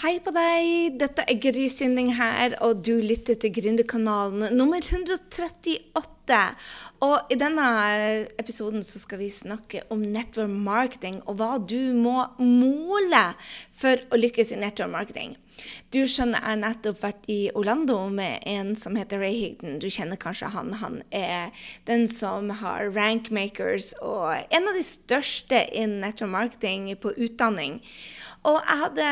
Hei på deg, dette er Gry Sinding her, og du lytter til Gründerkanalen nummer 138. Og i denne episoden så skal vi snakke om network marketing, og hva du må måle for å lykkes i network marketing. Du skjønner, jeg har nettopp vært i Orlando med en som heter Ray Higden. Du kjenner kanskje han. Han er den som har rankmakers og en av de største innen network marketing på utdanning. Og jeg hadde,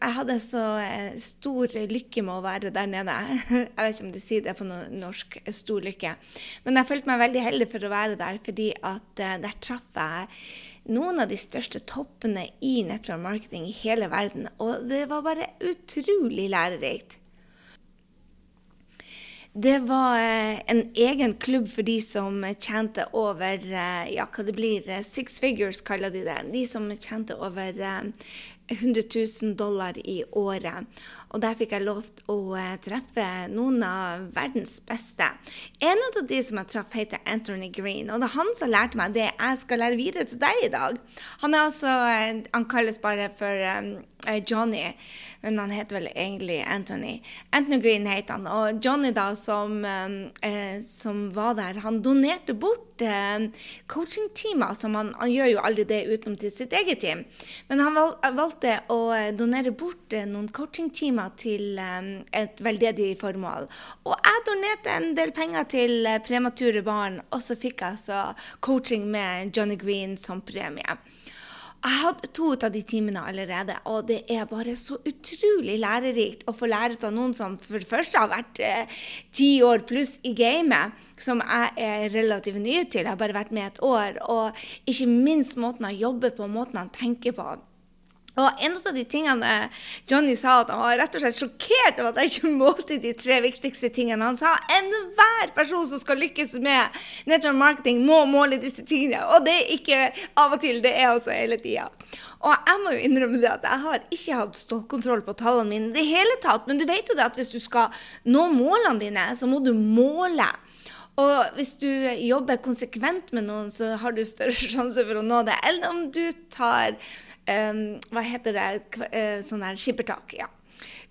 jeg hadde, så eh, stor lykke med å være der nede. Jeg vet ikke om de sier det på norsk, stor lykke. Men jeg følte meg veldig heldig for å være der, fordi at eh, der traff jeg noen av de største toppene i network marketing i hele verden. Og det var bare utrolig lærerikt. Det var eh, en egen klubb for de som tjente over ja, hva det blir, six figures, kaller de det. De som tjente over 100 000 dollar i året. Og der fikk jeg lov til å uh, treffe noen av verdens beste. En av de som jeg traff, heter Anthony Green. Og det er han som lærte meg det jeg skal lære videre til deg i dag. Han altså, uh, han kalles bare for um, Johnny, men han heter vel egentlig Anthony. Anthony Green heter han. Og Johnny, da, som, um, uh, som var der, han donerte bort coachingtimer. Han, han gjør jo aldri det utenom til sitt eget team. Men han valgte å donere bort noen coachingtimer timer til eh, et veldedig formål. Og jeg donerte en del penger til premature barn, og så fikk jeg altså coaching med Johnny Green som premie. Jeg hadde to av de timene allerede, og det er bare så utrolig lærerikt å få lære av noen som for det første har vært eh, ti år pluss i gamet, som jeg er relativt ny til. Jeg har bare vært med et år. Og ikke minst måten han jobber på, måten han tenker på. Og en av de tingene Johnny sa, at han var rett og slett sjokkert over at jeg ikke målte de tre viktigste tingene. Han sa enhver person som skal lykkes med network marketing, må måle disse tingene. Og det er ikke av og til, det er altså hele tida. Og jeg må jo innrømme det at jeg har ikke hatt stålkontroll på tallene mine i det hele tatt. Men du vet jo det at hvis du skal nå målene dine, så må du måle. Og hvis du jobber konsekvent med noen, så har du større sjanse for å nå det. Eller om du tar um, Hva heter det? Uh, sånn der skippertak. Ja.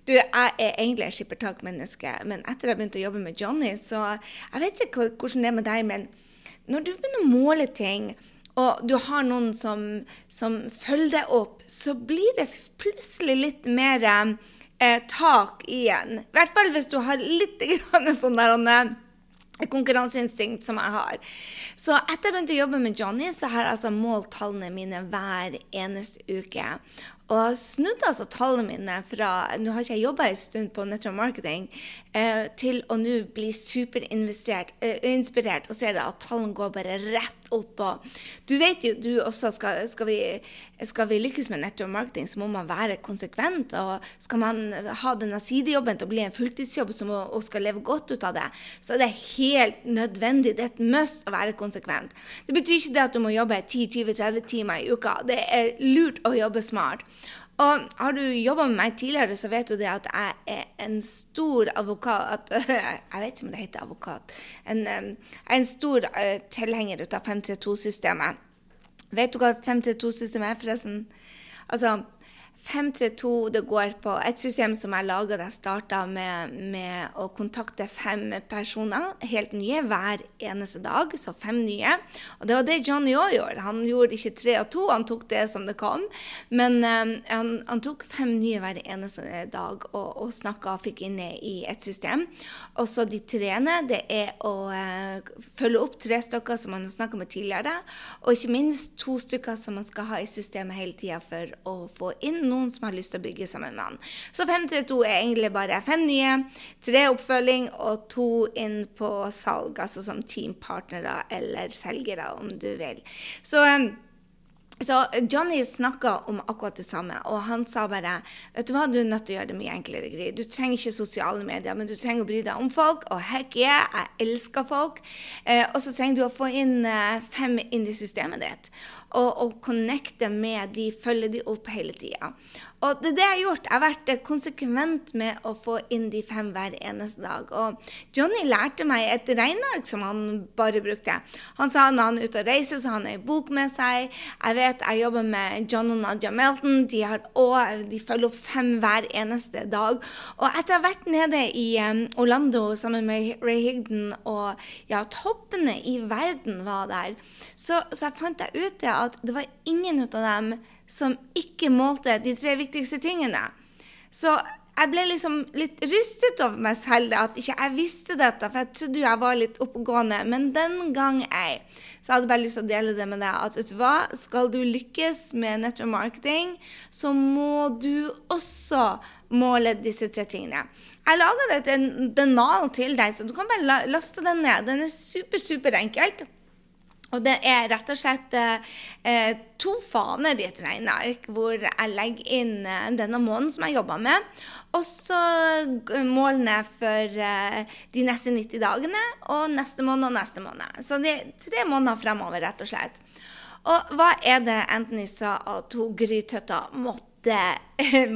Du, jeg er egentlig et skippertakmenneske, men etter jeg begynte å jobbe med Johnny, så Jeg vet ikke hvordan det er med deg, men når du begynner å måle ting, og du har noen som, som følger deg opp, så blir det plutselig litt mer eh, tak igjen. I hvert fall hvis du har litt grann sånn der konkurranseinstinkt som jeg har. Så etter jeg begynte å jobbe med Johnny, så har jeg altså målt tallene mine hver eneste uke. Og snudde altså tallene mine fra Nå har ikke jeg jobba en stund på Network marketing, eh, til å nå bli superinspirert eh, og ser at tallene går bare rett opp. Og du vet jo, du også skal, skal, vi, skal vi lykkes med nettopp marketing, så må man være konsekvent. Og skal man ha denne sidejobben til å bli en fulltidsjobb må, og skal leve godt ut av det, så er det helt nødvendig. Det er et must å være konsekvent. Det betyr ikke det at du må jobbe 10-20-30 timer i uka. Det er lurt å jobbe smart. Og har du jobba med meg tidligere, så vet du det at jeg er en stor advokat Jeg vet ikke om det heter advokat. En, jeg er en stor uh, tilhenger av 532-systemet. Vet du hva 532-systemet er, forresten? Altså, 532 det går på et system som jeg laga da jeg starta med, med, å kontakte fem personer, helt nye, hver eneste dag. Så fem nye. Og det var det Johnny òg gjorde. Han gjorde ikke tre og to, han tok det som det kom. Men um, han, han, tok fem nye hver eneste dag og, og snakka og fikk inne i et system. Og så de treene, det er å uh, følge opp tre stykker som man har snakka med tidligere, og ikke minst to stykker som man skal ha i systemet hele tida for å få inn noen som har lyst til å bygge sammen med han. Så 532 er egentlig bare fem nye, tre oppfølging og to inn på salg, altså som teampartnere eller selgere, om du vil. Så um, så Johnny snakka om akkurat det samme, og han sa bare vet du hva, du er nødt til å gjøre det mye enklere. Gry. Du trenger ikke sosiale medier, men du trenger å bry deg om folk. Og heck yeah, jeg elsker folk. Eh, og så trenger du å få inn eh, fem inn i systemet ditt. Og, og connecte med de, følge de opp hele tida. Og det er det jeg har gjort. Jeg har vært eh, konsekvent med å få inn de fem hver eneste dag. Og Johnny lærte meg et regneark som han bare brukte. Han sa når han er ute og reiser, så har han ei bok med seg. Jeg vet jeg jobber med John og Nadia Melton. De, har også, de følger opp fem hver eneste dag. Og etter å ha vært nede i um, Orlando sammen med Ray Higden, og ja, toppene i verden var der, så, så jeg fant jeg ut at det var ingen av dem som ikke målte de tre viktigste tingene. Så jeg ble liksom litt rystet over meg selv at ikke jeg visste dette, for jeg trodde jeg var litt oppegående. Men den gang ei. Så jeg hadde bare lyst til å dele det med deg. At vet du hva, skal du lykkes med network marketing, så må du også måle disse tre tingene. Jeg laga dette den malen til deg, så du kan bare laste den ned. Den er super, super enkelt. Og det er rett og slett eh, to faner i et regneark hvor jeg legger inn eh, denne måneden som jeg jobber med, og så målene for eh, de neste 90 dagene og neste måned og neste måned. Så det er tre måneder fremover, rett og slett. Og hva er det Anthony sa at hun Grytøtta måtte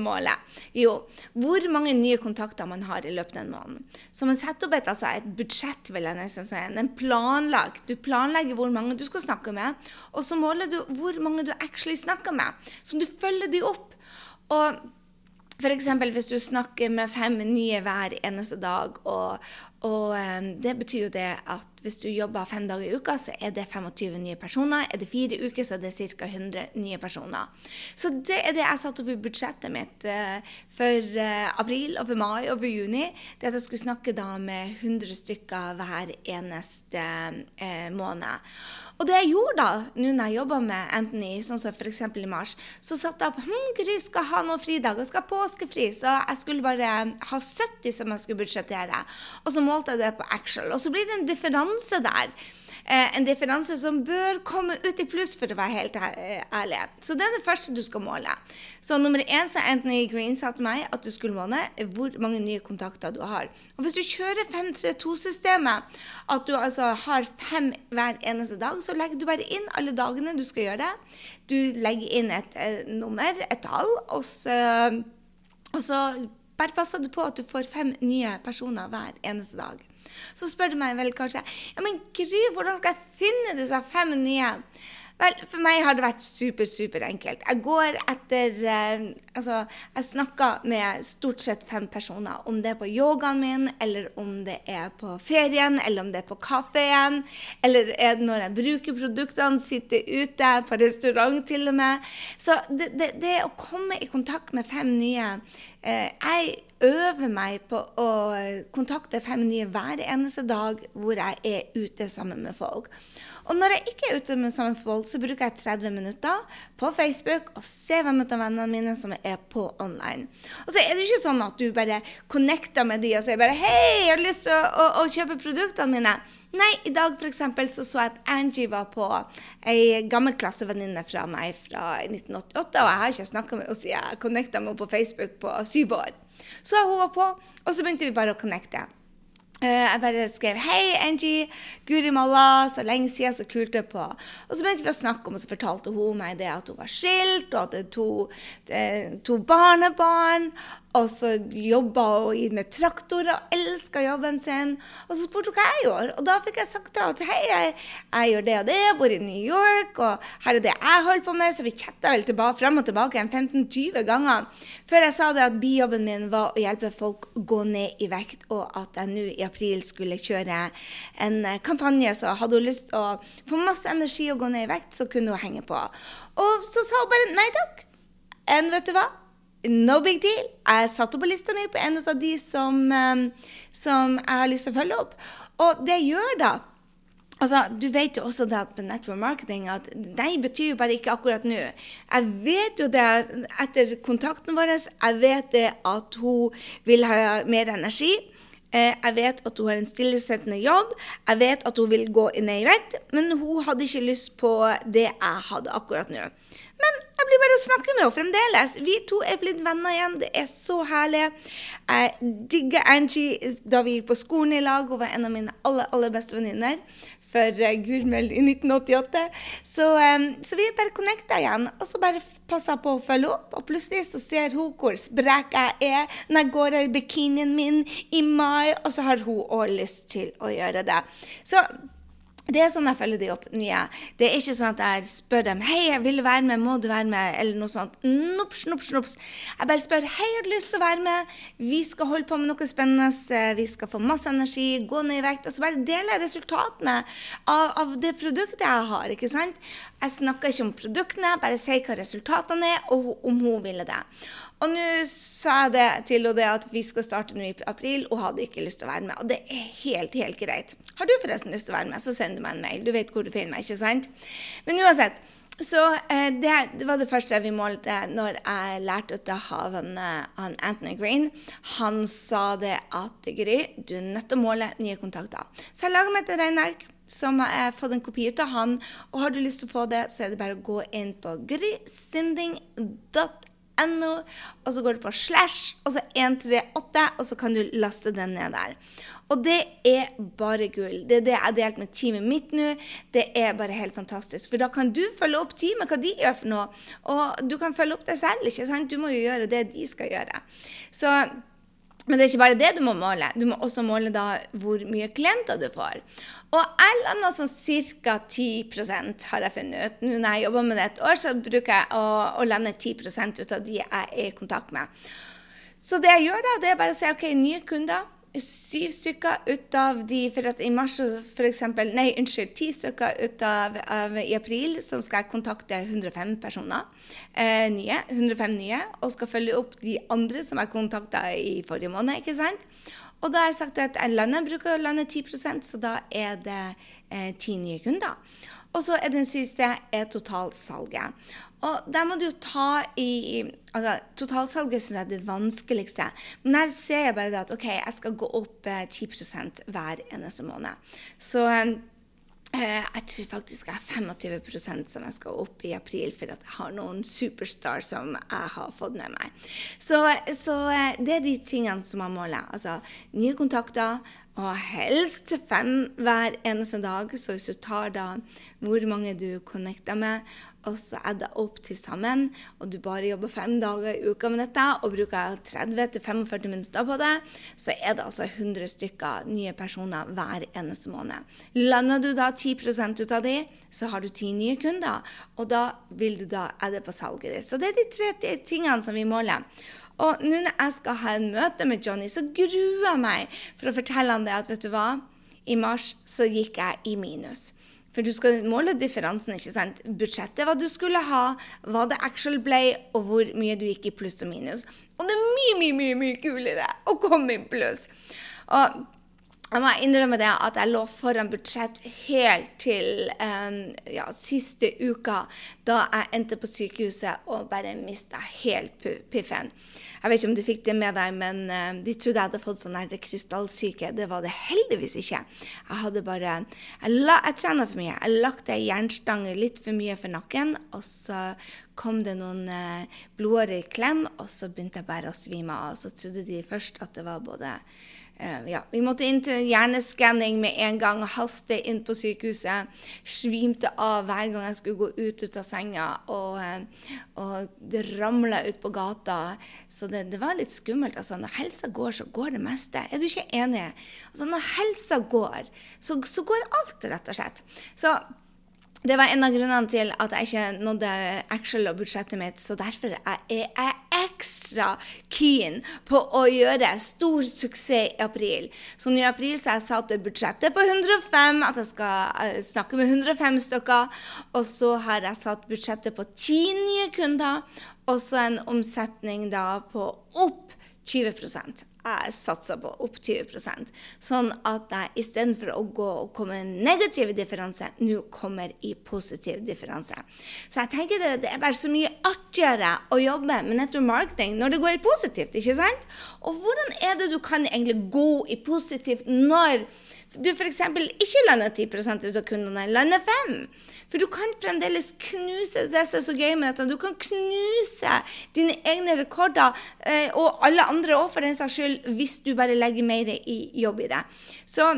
målet? Jo, hvor mange nye kontakter man har i løpet av en måned. Så man setter opp et, altså et budsjett, vil jeg nesten si. En planlag. Du planlegger hvor mange du skal snakke med, og så måler du hvor mange du actually snakker med. Så du følger de opp. Og F.eks. hvis du snakker med fem nye hver eneste dag, og, og um, det betyr jo det at hvis du jobber fem dager i uka, så er det 25 nye personer. Er det fire uker, så er det ca. 100 nye personer. Så det er det jeg satte opp i budsjettet mitt uh, for uh, april og for mai og for juni. Det at jeg skulle snakke da med 100 stykker hver eneste uh, måned. Og det jeg gjorde da, nå når jeg jobba med Anthony, sånn som f.eks. i mars, så satte jeg opp hm, Gry skal ha noen fridager, skal ha påskefri. Så jeg skulle bare ha 70 som jeg skulle budsjettere. Og så målte jeg det på actual. Og så blir det en differanse der eh, en differanse som bør komme ut i pluss, for å være helt eh, ærlig. Så det er det første du skal måle. Så nummer én sa Anthony Green sa til meg at du skulle måle hvor mange nye kontakter du har. Og hvis du kjører 532-systemet, at du altså har fem hver eneste dag, så legger du bare inn alle dagene du skal gjøre det. Du legger inn et, et eh, nummer, et tall, og så, og så bare pass du på at du får fem nye personer hver eneste dag. Så spør du meg vel kanskje ja, men Gry, hvordan skal jeg finne disse fem nye? Vel, for meg har det vært super, super enkelt. Jeg går etter eh, Altså, jeg snakker med stort sett fem personer. Om det er på yogaen min, eller om det er på ferien, eller om det er på kafeen, eller er når jeg bruker produktene, sitter ute på restaurant til og med. Så det, det, det å komme i kontakt med fem nye eh, Jeg øver meg på å kontakte fem nye hver eneste dag hvor jeg er ute sammen med folk. Og når jeg ikke er ute med sammen folk, så bruker jeg 30 minutter på Facebook og ser hvem av vennene mine som er på online. Og så er det ikke sånn at du bare connecter med de og sier bare 'Hei, jeg har lyst til å, å, å kjøpe produktene mine'. Nei, i dag eksempel, så så jeg at Angie var på ei gammel klassevenninne fra meg fra 1988. Og jeg har ikke snakka med henne siden jeg connecta med henne på Facebook på syv år. Så hun var på, og så begynte vi bare å connecte. Uh, jeg bare skrev 'Hei, Angie. Guri malla. Så lenge siden. Så kult det på.' Og så begynte vi å snakke om, og så fortalte hun meg det at hun var skilt, og hadde to, eh, to barnebarn. Og så jobba hun med traktorer, og elska jobben sin. Og så spurte hun hva jeg gjorde, og da fikk jeg sagt at hei, jeg, jeg, gjør det og det, jeg bor i New York, og her er det jeg holder på med. Så vi chatta vel tilbake, frem og tilbake 15-20 ganger før jeg sa det at bijobben min var å hjelpe folk å gå ned i vekt, og at jeg nå i april skulle kjøre en kampanje. Så hadde hun lyst til å få masse energi og gå ned i vekt, så kunne hun henge på. Og så sa hun bare nei takk. Enn vet du hva? No big deal. Jeg satte på lista mi på en av de som, um, som jeg har lyst til å følge opp. Og det jeg gjør da Altså, Du vet jo også det at på network marketing at nei betyr jo bare ikke akkurat nå. Jeg vet jo det etter kontakten vår jeg vet det at hun vil ha mer energi. Eh, jeg vet at hun har en stillesittende jobb. Jeg vet at hun vil gå ned i vekt. Men hun hadde ikke lyst på det jeg hadde akkurat nå. Men jeg blir bare å snakke med henne fremdeles. Vi to er blitt venner igjen. Det er så herlig. Jeg digger Angie da vi gikk på skolen i lag. Hun var en av mine aller, aller beste venninner for uh, Gurmel i 1988. Så, um, så vi bare connecta igjen, og så bare passa på å følge opp. Og plutselig så ser hun hvor sprek jeg er når jeg går i bikinien min i mai, og så har hun òg lyst til å gjøre det. Så det er sånn jeg følger de opp nye. Det er ikke sånn at jeg spør dem hei, jeg vil være med, må du være med, eller noe sånt. Nops, nops, nops. Jeg bare spør hei, har du lyst til å være med? Vi skal holde på med noe spennende. Vi skal få masse energi, gå ned i vekt. Og så bare deler jeg resultatene av, av, det produktet jeg har. ikke sant? Jeg snakker ikke om produktene, bare sier hva resultatene er, og om hun ville det. Og nå sa jeg det til henne at vi skal starte nå i april, og hadde ikke lyst til å være med. Og det er helt, helt greit. Har du forresten lyst til å være med, så send du meg en mail. Du vet hvor du finner meg, ikke sant? Men uansett. Så eh, det, det, var det første vi målte når jeg lærte ut av han, han Anthony Green. Han sa det at Gry, du er nødt til å måle nye kontakter. Så jeg laga meg et regneark som jeg har fått en kopi ut av han. Og har du lyst til å få det, så er det bare å gå inn på grysynding.no .no, og så går du på slash, og så 138, og så kan du laste den ned der. Og det er bare gull. Det er det jeg har delt med teamet mitt nå. Det er bare helt fantastisk. For da kan du følge opp teamet, hva de gjør for noe. Og du kan følge opp deg selv, ikke sant. Du må jo gjøre det de skal gjøre. Så men det er ikke bare det du må måle. Du må også måle da hvor mye klienter du får. Og jeg lander sånn ca. 10 har jeg funnet ut. Nå når jeg jobber med det et år, så bruker jeg å, å lande 10 ut av de jeg er i kontakt med. Så det jeg gjør da, det er bare å si OK, nye kunder syv stykker ut av de For at i mars for eksempel, Nei, unnskyld. Ti stykker ut av, av, i april som skal jeg kontakte 105 personer eh, nye. 105 nye. Og skal følge opp de andre som jeg kontakta i forrige måned. ikke sant? Og da har jeg sagt at jeg lander, bruker å lande 10% så da er det eh, ti nye kunder. Og så er den siste er totalsalget. Og der må du jo ta i altså Totalsalget syns jeg er det vanskeligste. Men her ser jeg bare at OK, jeg skal gå opp eh, 10 hver eneste måned. Så eh, jeg tror faktisk jeg er 25% som jeg skal opp i april, for at jeg har noen superstar som jeg har fått med meg. Så, så eh, det er de tingene som man måler. Altså nye kontakter, og helst fem hver eneste dag. Så hvis du tar da hvor mange du connecter med, og så er det opp til sammen, og du bare jobber fem dager i uka med dette og bruker 30-45 minutter på det, så er det altså 100 stykker nye personer hver eneste måned. Lander du da 10 ut av de, så har du ti nye kunder, og da da adde på salget ditt. Så det er de tre tingene som vi måler. Og nå når jeg skal ha en møte med Johnny, så gruer jeg meg for å fortelle han det at vet du hva, i mars så gikk jeg i minus. For du skal måle differansen, ikke sant. Budsjettet, hva du skulle ha, hva det actual ble, og hvor mye du gikk i pluss og minus. Og det er mye, mye, mye, mye kulere å komme i pluss. Og jeg må innrømme det at jeg lå foran budsjett helt til um, ja, siste uka, da jeg endte på sykehuset og bare mista helt piffen. Jeg vet ikke om du fikk det med deg, men uh, de trodde jeg hadde fått sånn krystallsyke. Det var det heldigvis ikke. Jeg hadde bare Jeg, la, jeg trena for mye. Jeg lagde ei jernstange litt for mye for nakken, og så kom det noen uh, blodårer i klem, og så begynte jeg bare å svime av. Så trodde de først at det var både ja, vi måtte inn til hjerneskanning med en gang, haste inn på sykehuset. Svimte av hver gang jeg skulle gå ut, ut av senga. Og, uh, og det ramla ut på gata. Så det, det, var litt skummelt. Altså, når helsa går, så går det meste. Er du ikke enig? Altså, når helsa går, så, så går alt, rett og slett. Så det var en av grunnene til at jeg ikke nådde Actual og budsjettet mitt. Så derfor er jeg ekstra keen på å gjøre stor suksess i april. Så nå i april så har jeg satt budsjettet på 105, at jeg skal eh, snakke med 105 stykker. Og så har jeg satt budsjettet på 10 nye kunder, og så en omsetning da på opp 20 jeg satser på opp 20% Sånn at jeg istedenfor å gå og komme en negativ differanse, nå kommer i positiv differanse. Så jeg tenker det, det, er bare så mye artigere å jobbe med nettopp marketing når det går i positivt, ikke sant? Og hvordan er det du kan egentlig gå i positivt når du f.eks. ikke lander 10 ut av kundene, lander 5 For du kan fremdeles knuse det som er så gøy med dette. Du kan knuse dine egne rekorder, eh, og alle andre òg, for den saks skyld, hvis du bare legger mer i jobb i det. Så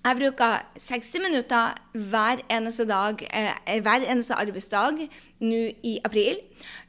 Jeg bruker 60 minutter hver eneste dag, eh, hver eneste arbeidsdag nå i april.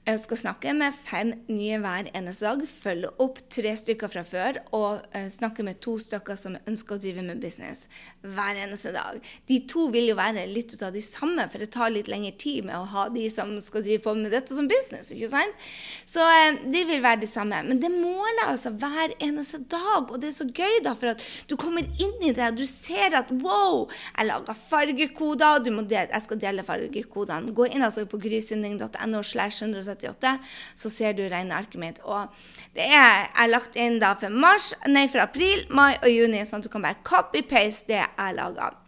Jeg skal snakke med fem nye hver eneste dag. Følge opp tre stykker fra før og uh, snakke med to stykker som ønsker å drive med business hver eneste dag. De to vil jo være litt ut av de samme, for det tar litt lengre tid med å ha de som skal drive på med dette som business. ikke sant? Så uh, de vil være de samme. Men det måler altså hver eneste dag, og det er så gøy, da, for at du kommer inn i det. Du ser at wow, jeg lager fargekoder. Jeg skal dele fargekodene. Gå inn altså på grysynding.no slash 170 78, så ser du regnearket mitt. Og det er, er lagt inn da for, mars, nei, for april, mai og juni, sånn at du kan bare copy-paste det jeg lager.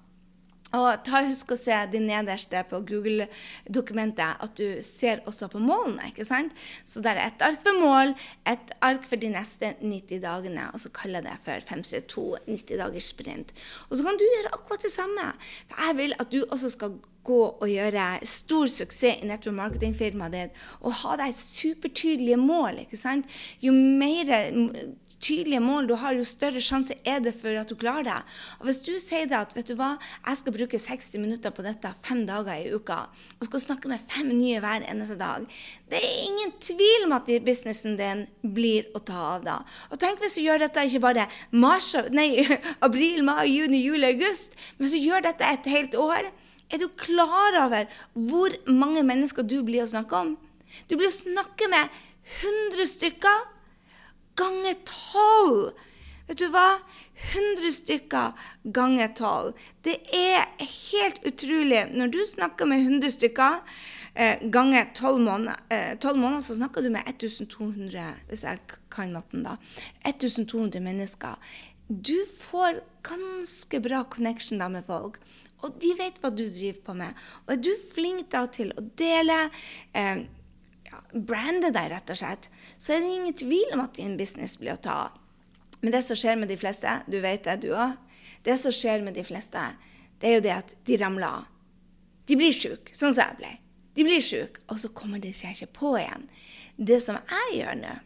Og ta Husk å se de nederste på Google-dokumentet, at du ser også på målene. ikke sant? Så der er et ark for mål, et ark for de neste 90 dagene. Og så kaller jeg det for 532 90 dagers sprint. Og så kan du gjøre akkurat det samme. For jeg vil at du også skal gå og gjøre stor suksess i network marketing-firmaet ditt og ha deg supertydelige mål. ikke sant? Jo mer tydelige mål du har, jo større sjanse er det for at du klarer det. Og Hvis du sier det at vet du hva, jeg skal bruke 60 minutter på dette fem dager i uka, og skal snakke med fem nye hver eneste dag, det er ingen tvil om at businessen din blir å ta av da. Og tenk hvis du gjør dette ikke bare mars, nei, april, mai, juni, juli, august, men hvis du gjør dette et helt år er du klar over hvor mange mennesker du blir å snakke om? Du blir å snakke med 100 stykker ganger 12. Vet du hva? 100 stykker ganger 12. Det er helt utrolig. Når du snakker med 100 stykker eh, ganger 12 måneder, eh, 12 måneder, så snakker du med 1200 hvis jeg kan matten da, 1200 mennesker. Du får ganske bra connection da med folk. Og de vet hva du driver på med. Og er du flink da til å dele eh, ja, Brande deg, rett og slett, så er det ingen tvil om at din business blir å ta av. Men det som skjer med de fleste, du vet det, du òg, det som skjer med de fleste, det er jo det at de ramler av. De blir sjuke, sånn som jeg ble. De blir sjuke, og så kommer de seg ikke på igjen. Det som jeg gjør nå,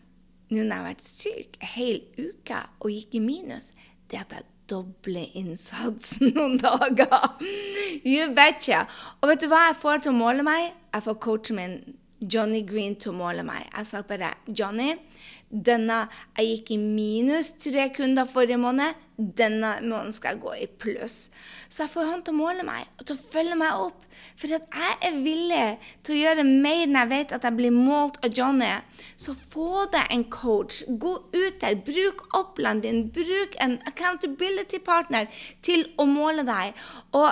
nå når jeg har vært syk en hel uke og gikk i minus, det at jeg doble innsatsen noen dager. You betcha. Og vet du hva jeg får til å måle meg? Jeg får coachen min Johnny Green til å måle meg. Jeg sa bare Johnny, denne, jeg gikk i minus tre kunder forrige måned. Denne måneden skal jeg gå i pluss. Så jeg får han til å måle meg og til å følge meg opp. For jeg er villig til å gjøre mer når jeg vet at jeg blir målt av Johnny. Så få deg en coach. Gå ut der. Bruk Oppland din. Bruk en accountability partner til å måle deg. Og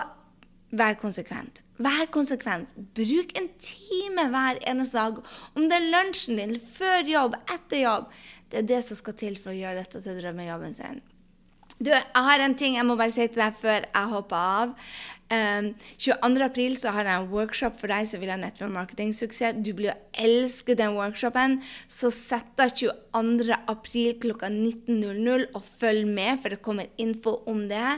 vær konsekvent. Vær konsekvent. Bruk en time hver eneste dag. Om det er lunsjen din, før jobb, etter jobb. Det er det som skal til for å gjøre dette til drømmejobben sin. Du, jeg har en ting jeg må bare si til deg før jeg hopper av. Um, 22.4 så har jeg en workshop for deg som vil ha network marketing-suksess. Du blir å elske den workshopen. Så sett deg 22.4 klokka 19.00 og følg med, for det kommer info om det.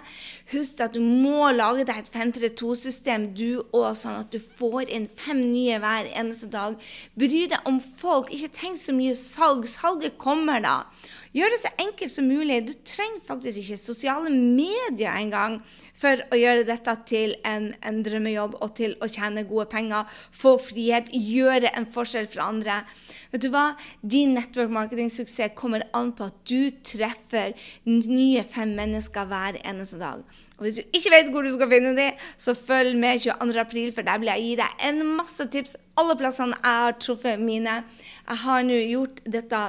Husk at du må lage deg et 532-system du òg, sånn at du får inn fem nye hver eneste dag. Bry deg om folk. Ikke tenk så mye salg. Salget kommer da. Gjør det så enkelt som mulig. Du trenger faktisk ikke sosiale medier engang for å gjøre dette til en, en, drømmejobb og til å tjene gode penger, få frihet, gjøre en forskjell for andre. Vet du hva? Din network marketing-suksess kommer an på at du treffer nye fem mennesker hver eneste dag. Og Hvis du ikke vet hvor du skal finne dem, så følg med 22.4, for der vil jeg gi deg en masse tips. Alle plassene jeg har truffet mine. Jeg har nå gjort dette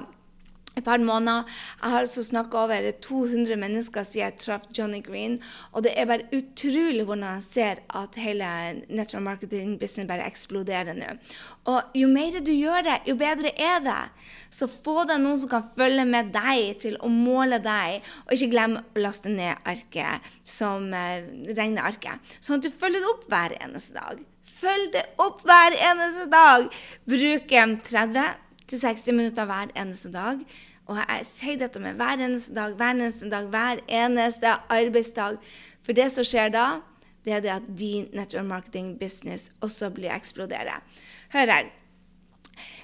et par måneder. Jeg har altså snakka over 200 mennesker siden jeg traff Johnny Green. Og det er bare utrolig hvordan jeg ser at hele network marketing business bare eksploderer nå. Og jo mer du gjør det, jo bedre er det. Så få deg noen som kan følge med deg til å måle deg. Og ikke glem å laste ned arket som regner regnearket, sånn at du følger det opp hver eneste dag. Følg det opp hver eneste dag. Bruk 30 til 60 minutter hver eneste dag. Og jeg sier dette med hver eneste dag, hver eneste dag, hver eneste arbeidsdag. For det som skjer da, det er det at din network marketing business også blir eksplodere. Hør her.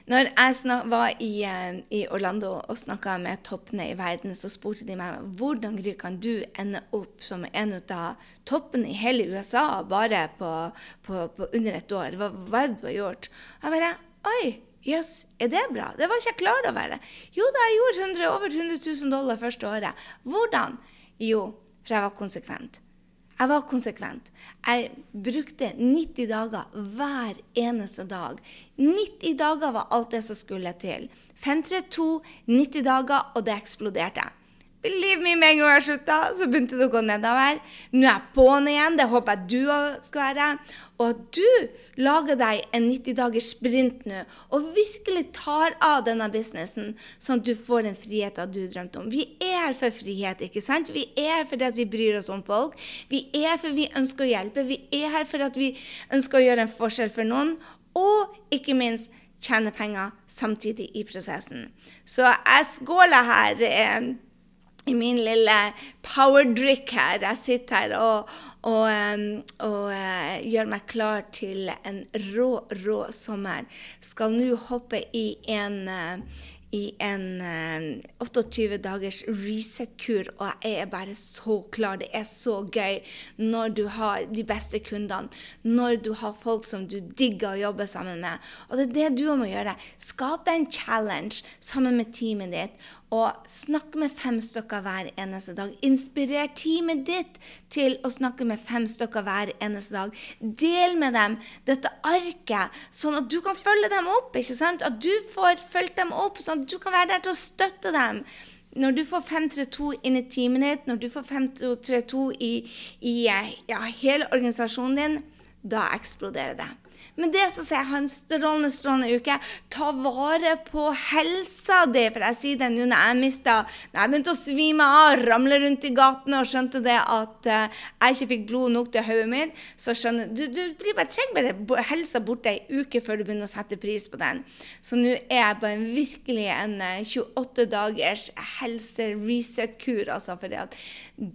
Når jeg var i, eh, i, Orlando og snakka med toppene i verden, så spurte de meg hvordan kan du ende opp som en av toppene i hele USA bare på, på, på under et år. Hva, hva er det du har gjort? Jeg bare Oi, jøss, yes, er det bra? Det var ikke jeg klar over. Jo da, jeg gjorde 100, over 100 000 dollar første året. Hvordan? Jo, for jeg var konsekvent. Jeg var konsekvent. Jeg brukte 90 dager hver eneste dag. 90 dager var alt det som skulle til. 532, 90 dager, og det eksploderte. Believe me, med en gang jeg slutta, så begynte det å gå nedover. Nå er jeg på'n igjen. Det håper jeg du òg skal være. Og at du lager deg en 90 dagers sprint nå, og virkelig tar av denne businessen, sånn at du får den friheten du drømte om. Vi er her for frihet, ikke sant? Vi er her fordi vi bryr oss om folk. Vi er her for vi ønsker å hjelpe. Vi er her for at vi ønsker å gjøre en forskjell for noen. Og ikke minst tjene penger samtidig i prosessen. Så jeg skåler her. Eh, i min lille powerdrick her. Jeg sitter her og, og, og og gjør meg klar til en rå, rå sommer. Skal nå hoppe i en uh, i en eh, 28 dagers reset-kur, og jeg er bare så klar. Det er så gøy når du har de beste kundene, når du har folk som du digger å jobbe sammen med. Og det er det du må gjøre. Skap en challenge sammen med teamet ditt, og snakk med fem stykker hver eneste dag. Inspirer teamet ditt til å snakke med fem stykker hver eneste dag. Del med dem dette arket, sånn at du kan følge dem opp. ikke sant? At du får fulgt dem opp. sånn du kan være der til å støtte dem. Når du får 532 inn i teamet ditt, når du får 532 i, i ja, hele organisasjonen din, da eksploderer det. Men det som sier ha en strålende, strålende uke. Ta vare på helsa di. For jeg sier det nå når jeg mista Når jeg begynte å svime av, ramle rundt i gatene og skjønte det at uh, jeg ikke fikk blod nok til hodet mitt, så skjønner du Du blir bare, trenger bare helsa borte ei uke før du begynner å sette pris på den. Så nå er jeg en virkelig en uh, eh, 28 dagers helse-reset-kur, altså. For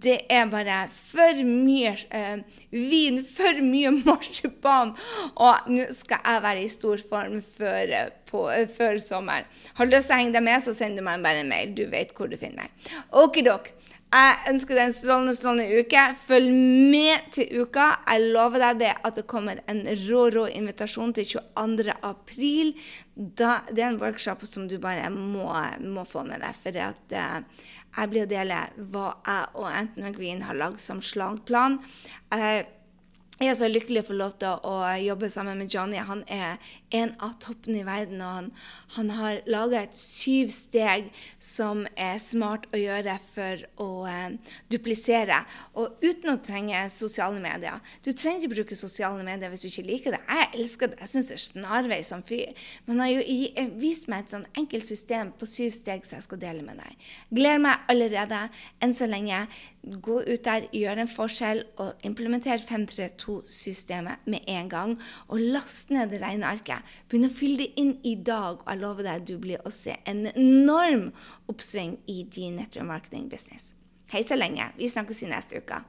det er bare for mye uh, vin, for mye marsipan. Og nå skal jeg være i stor form før, eh, på, eh, før sommeren. Har du lyst til å henge deg med, så send du meg bare en mail. Du vet hvor du finner meg. Okidok. Jeg ønsker deg en strålende strålende uke. Følg med til uka. Jeg lover deg det at det kommer en rå rå invitasjon til 22. april. Det er en workshop som du bare må, må få med deg. For at, eh, jeg blir å dele hva jeg og Anthony McGreen har lagd som slagplan. Uh, jeg er så lykkelig for lov til å jobbe sammen med Johnny. Han er en av toppene i verden, og han, han har laga et syv steg som er smart å gjøre for å eh, duplisere, og uten å trenge sosiale medier. Du trenger ikke bruke sosiale medier hvis du ikke liker det. Jeg elsker det. Jeg syns det er snarvei som fyr. Men han har jo eh, vist meg et sånn enkelt system på syv steg som jeg skal dele med deg. Gleder meg allerede. Enn så lenge. Gå ut der, gjør en forskjell og implementer 532-systemet med en gang. Og last ned det regnearket. Begynn å fylle det inn i dag, og jeg lover deg du blir å se en enorm oppsving i din nettopp marketing business. Hei så lenge. Vi snakkes i neste uke.